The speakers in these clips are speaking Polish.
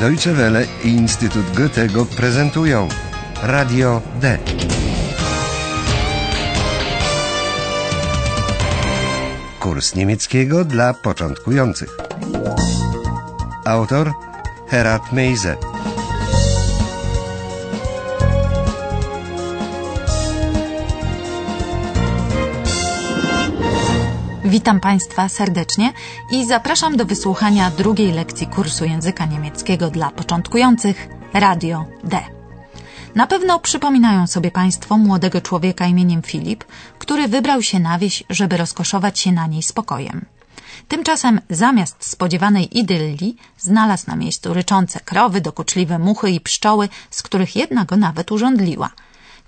Deutsche Welle i Instytut Goethego prezentują Radio D. Kurs niemieckiego dla początkujących. Autor Herat Meise. Witam Państwa serdecznie i zapraszam do wysłuchania drugiej lekcji kursu języka niemieckiego dla początkujących Radio D. Na pewno przypominają sobie Państwo młodego człowieka imieniem Filip, który wybrał się na wieś, żeby rozkoszować się na niej spokojem. Tymczasem zamiast spodziewanej idylli znalazł na miejscu ryczące krowy, dokuczliwe muchy i pszczoły, z których jedna go nawet urządliła.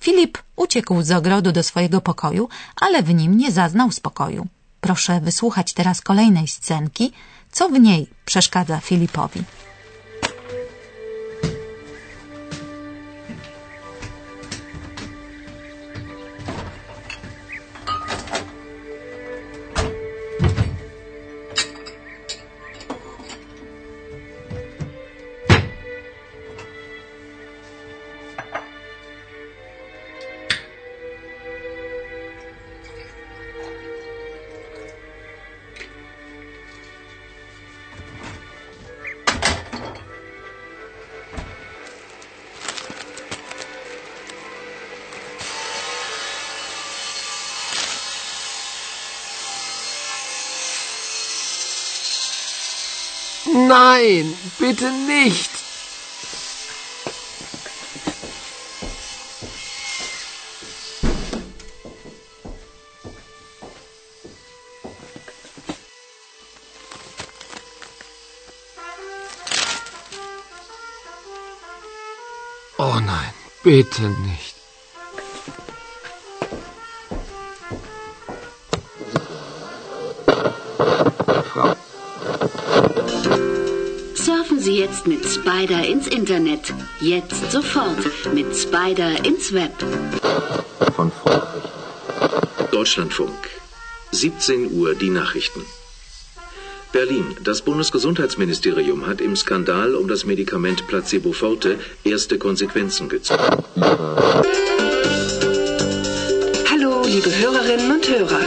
Filip uciekł z ogrodu do swojego pokoju, ale w nim nie zaznał spokoju. Proszę wysłuchać teraz kolejnej scenki, co w niej przeszkadza Filipowi. Nein, bitte nicht. Oh nein, bitte nicht. Surfen Sie jetzt mit Spider ins Internet. Jetzt sofort mit Spider ins Web. von Vorrichten. Deutschlandfunk. 17 Uhr die Nachrichten. Berlin. Das Bundesgesundheitsministerium hat im Skandal um das Medikament Placebo Forte erste Konsequenzen gezogen. Hallo, liebe Hörerinnen und Hörer.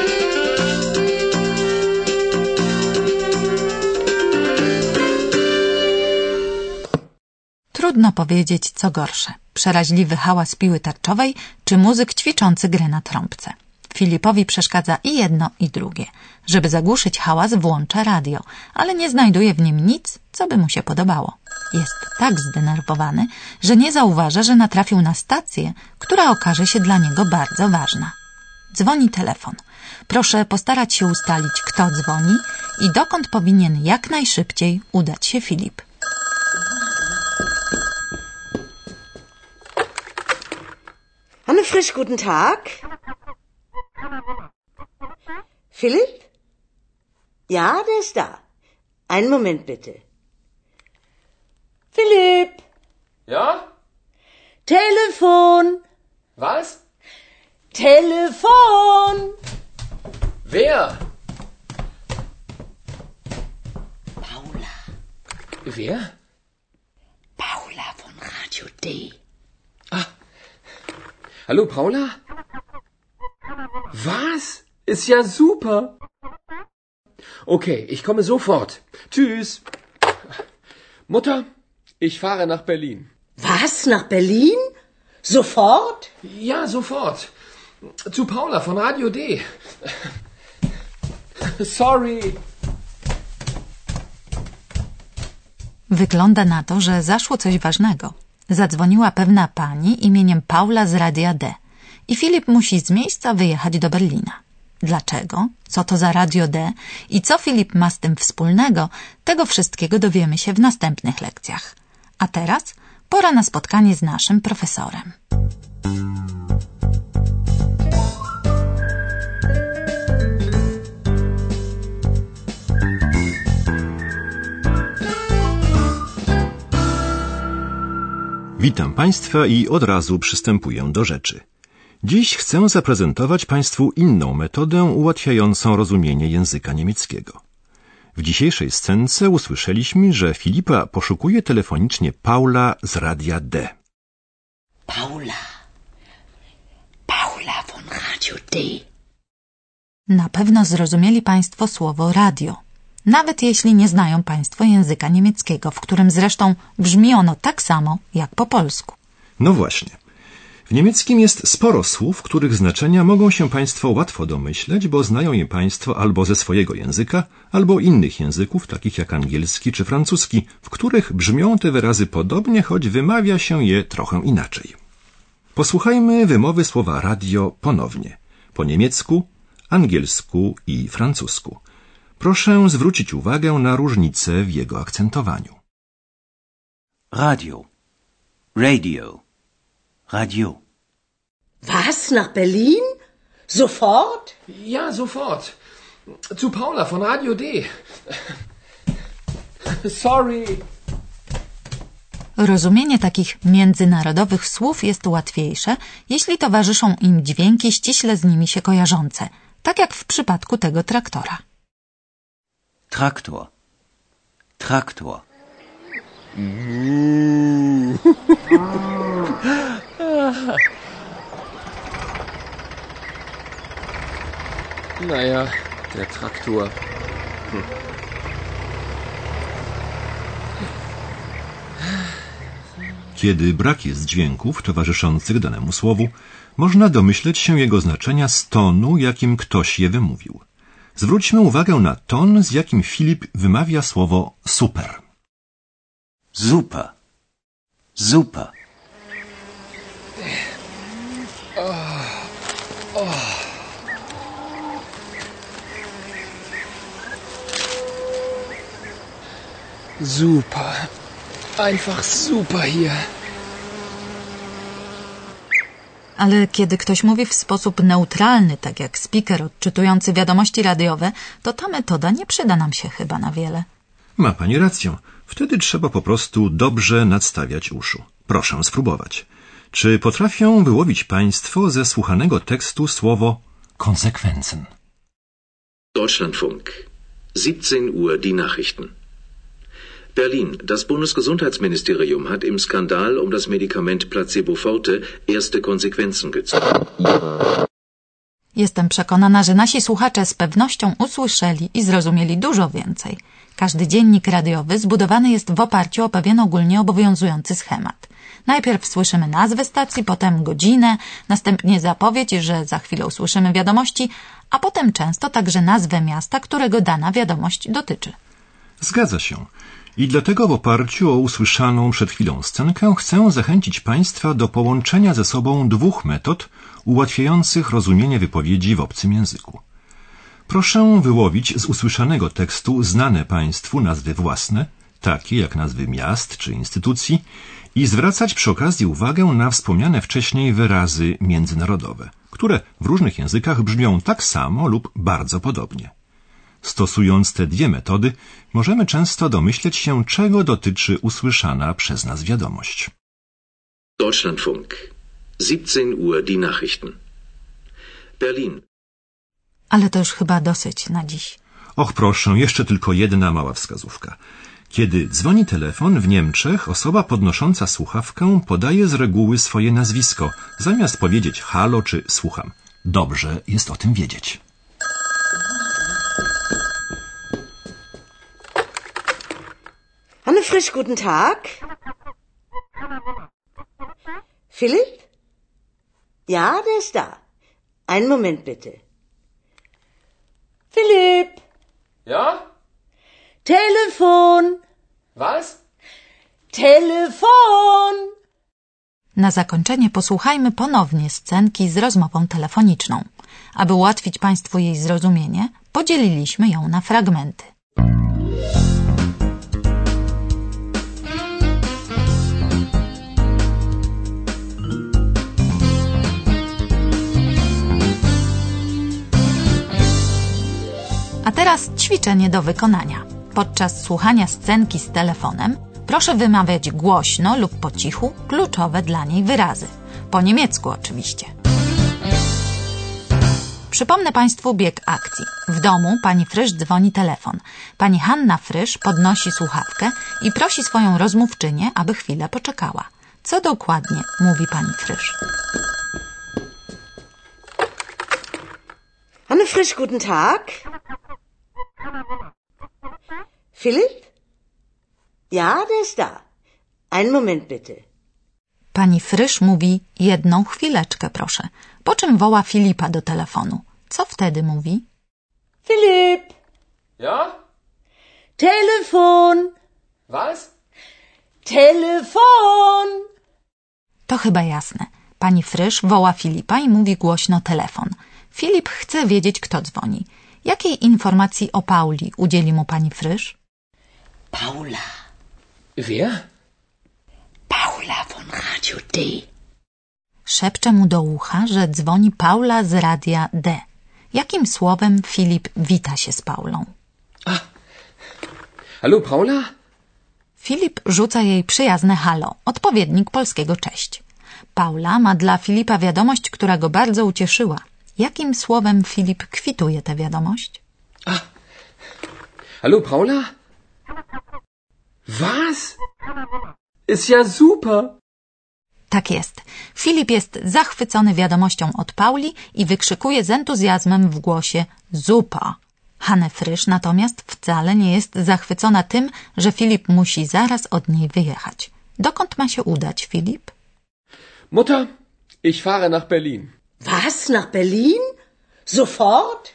Trudno powiedzieć, co gorsze. Przeraźliwy hałas piły tarczowej, czy muzyk ćwiczący grę na trąbce. Filipowi przeszkadza i jedno, i drugie. Żeby zagłuszyć hałas, włącza radio, ale nie znajduje w nim nic, co by mu się podobało. Jest tak zdenerwowany, że nie zauważa, że natrafił na stację, która okaże się dla niego bardzo ważna. Dzwoni telefon. Proszę postarać się ustalić, kto dzwoni i dokąd powinien jak najszybciej udać się Filip. Hanne Frisch, guten Tag. Philipp? Ja, der ist da. Einen Moment bitte. Philipp, Ja? Telefon, Was? Telefon. Wer? Paula, Wer? Paula von Radio D. Hallo, Paula? Was? Ist ja super. Okay, ich komme sofort. Tschüss. Mutter, ich fahre nach Berlin. Was, nach Berlin? Sofort? Ja, sofort. Zu Paula von Radio D. Sorry. Wygląda na to, że zaszło coś ważnego. Zadzwoniła pewna pani imieniem Paula z Radia D i Filip musi z miejsca wyjechać do Berlina. Dlaczego? Co to za Radio D i co Filip ma z tym wspólnego? Tego wszystkiego dowiemy się w następnych lekcjach. A teraz pora na spotkanie z naszym profesorem. Witam Państwa i od razu przystępuję do rzeczy. Dziś chcę zaprezentować Państwu inną metodę ułatwiającą rozumienie języka niemieckiego. W dzisiejszej scence usłyszeliśmy, że Filipa poszukuje telefonicznie Paula z Radia D. Paula. Paula von Radio D. Na pewno zrozumieli Państwo słowo radio. Nawet jeśli nie znają Państwo języka niemieckiego, w którym zresztą brzmi ono tak samo jak po polsku. No właśnie. W niemieckim jest sporo słów, których znaczenia mogą się Państwo łatwo domyśleć, bo znają je Państwo albo ze swojego języka, albo innych języków, takich jak angielski czy francuski, w których brzmią te wyrazy podobnie, choć wymawia się je trochę inaczej. Posłuchajmy wymowy słowa radio ponownie. Po niemiecku, angielsku i francusku. Proszę zwrócić uwagę na różnice w jego akcentowaniu. Radio. Radio. Radio. Was? Nach Berlin? Sofort? Ja, sofort. Zu Paula von Radio D. Sorry. Rozumienie takich międzynarodowych słów jest łatwiejsze, jeśli towarzyszą im dźwięki ściśle z nimi się kojarzące, tak jak w przypadku tego traktora. Traktor. Traktor. Naja, der Traktor. Kiedy brak jest dźwięków towarzyszących danemu słowu, można domyśleć się jego znaczenia z tonu, jakim ktoś je wymówił. Zwróćmy uwagę na ton, z jakim Filip wymawia słowo super. Super. Super. Super. Einfach super hier. Ale kiedy ktoś mówi w sposób neutralny, tak jak speaker odczytujący wiadomości radiowe, to ta metoda nie przyda nam się chyba na wiele. Ma pani rację. Wtedy trzeba po prostu dobrze nadstawiać uszu. Proszę spróbować. Czy potrafią wyłowić państwo ze słuchanego tekstu słowo konsekwencen? Deutschlandfunk. 17 Uhr die Nachrichten. Berlin. Das Bundesgesundheitsministerium hat im Skandal um das Medikament Placebo Forte erste Konsequenzen gezogen. Jestem przekonana, że nasi słuchacze z pewnością usłyszeli i zrozumieli dużo więcej. Każdy dziennik radiowy zbudowany jest w oparciu o pewien ogólnie obowiązujący schemat. Najpierw słyszymy nazwę stacji, potem godzinę, następnie zapowiedź, że za chwilę usłyszymy wiadomości, a potem często także nazwę miasta, którego dana wiadomość dotyczy. Zgadza się. I dlatego w oparciu o usłyszaną przed chwilą scenkę chcę zachęcić Państwa do połączenia ze sobą dwóch metod ułatwiających rozumienie wypowiedzi w obcym języku. Proszę wyłowić z usłyszanego tekstu znane Państwu nazwy własne, takie jak nazwy miast czy instytucji, i zwracać przy okazji uwagę na wspomniane wcześniej wyrazy międzynarodowe, które w różnych językach brzmią tak samo lub bardzo podobnie. Stosując te dwie metody, możemy często domyśleć się, czego dotyczy usłyszana przez nas wiadomość. Deutschlandfunk. 17 Uhr die Nachrichten. Berlin. Ale to już chyba dosyć na dziś. Och, proszę, jeszcze tylko jedna mała wskazówka. Kiedy dzwoni telefon w Niemczech, osoba podnosząca słuchawkę podaje z reguły swoje nazwisko, zamiast powiedzieć halo czy słucham. Dobrze jest o tym wiedzieć. Frisch, guten Tag. Philipp? Ja, der ist da. Einen Moment bitte. Philipp! Ja? Telefon! Was? Telefon! Na zakończenie posłuchajmy ponownie scenki z rozmową telefoniczną. Aby ułatwić Państwu jej zrozumienie, podzieliliśmy ją na fragmenty. Teraz ćwiczenie do wykonania. Podczas słuchania scenki z telefonem proszę wymawiać głośno lub po cichu kluczowe dla niej wyrazy. Po niemiecku oczywiście. Przypomnę Państwu bieg akcji. W domu pani Frysz dzwoni telefon. Pani Hanna Frysz podnosi słuchawkę i prosi swoją rozmówczynię, aby chwilę poczekała. Co dokładnie mówi pani Frysz? Hanne Frisch, guten Tag. Philipp? Ja, der ist da. Einen Moment bitte. Pani Frysz mówi jedną chwileczkę, proszę. Po czym woła Filipa do telefonu. Co wtedy mówi? Philipp, Ja? Telefon, Was? Telefon. To chyba jasne. Pani Frysz woła Filipa i mówi głośno telefon. Filip chce wiedzieć, kto dzwoni. Jakiej informacji o Pauli udzieli mu pani Frysz? Paula, Wer? Paula von Radio D. Szepcze mu do ucha, że dzwoni Paula z radia D. Jakim słowem Filip wita się z Paulą? Hallo, Paula? Filip rzuca jej przyjazne halo, odpowiednik polskiego cześć. Paula ma dla Filipa wiadomość, która go bardzo ucieszyła. Jakim słowem Filip kwituje tę wiadomość? Hallo, Paula? Was? Ist ja super. Tak jest. Filip jest zachwycony wiadomością od Pauli i wykrzykuje z entuzjazmem w głosie zupa. Hanne Frysz natomiast wcale nie jest zachwycona tym, że Filip musi zaraz od niej wyjechać. Dokąd ma się udać, Filip? Mutter, ich fahre nach Berlin. Was, nach Berlin? Sofort?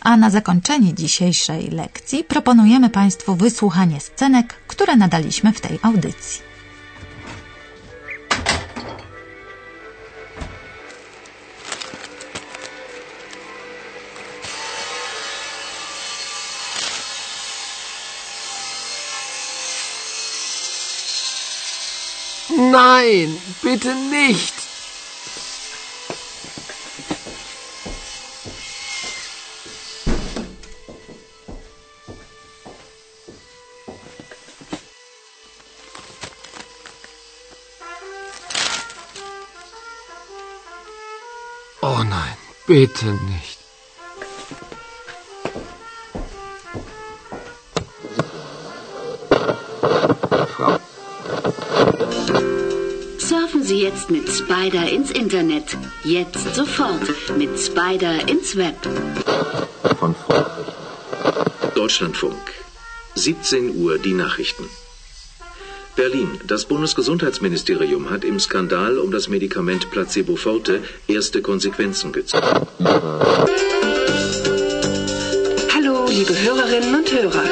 A na zakończenie dzisiejszej lekcji proponujemy Państwu wysłuchanie scenek, które nadaliśmy w tej audycji. Nein, bitte nicht. Bitte nicht. Frau Surfen Sie jetzt mit Spider ins Internet. Jetzt sofort mit Spider ins Web. Von Vorrichten. Deutschlandfunk. 17 Uhr die Nachrichten. Berlin. Das Bundesgesundheitsministerium hat im Skandal um das Medikament Placebo Forte erste Konsequenzen gezogen. Hallo, liebe Hörerinnen und Hörer.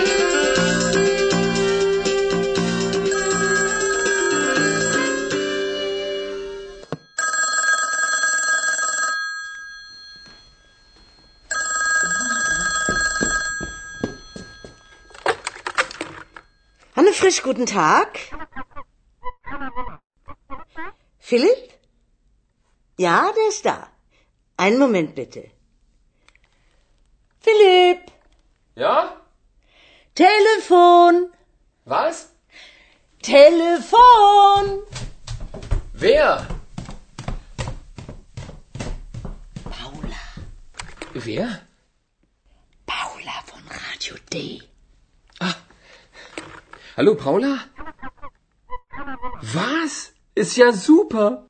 Frisch, guten Tag. Philipp? Ja, der ist da. Einen Moment bitte. Philipp, Ja? Telefon, Was? Telefon. Wer? Paula, Wer? Paula von Radio D. Hallo, Paula? Was? Ist ja super.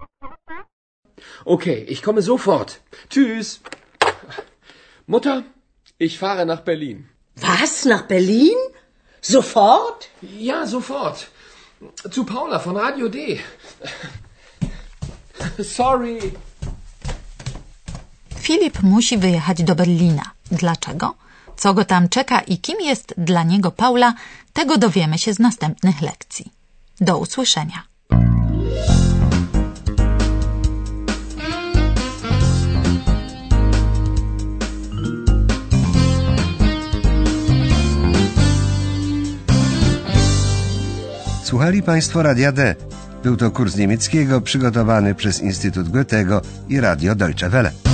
Okay, ich komme sofort. Tschüss. Mutter, ich fahre nach Berlin. Was, nach Berlin? Sofort? Ja, sofort. Zu Paula von Radio D. Sorry. Filip musi wyjechać do Berlina. Dlaczego? Co go tam czeka i kim jest dla niego Paula, tego dowiemy się z następnych lekcji. Do usłyszenia. Słuchali Państwo Radia D. Był to kurs niemieckiego przygotowany przez Instytut Goethego i Radio Deutsche Welle.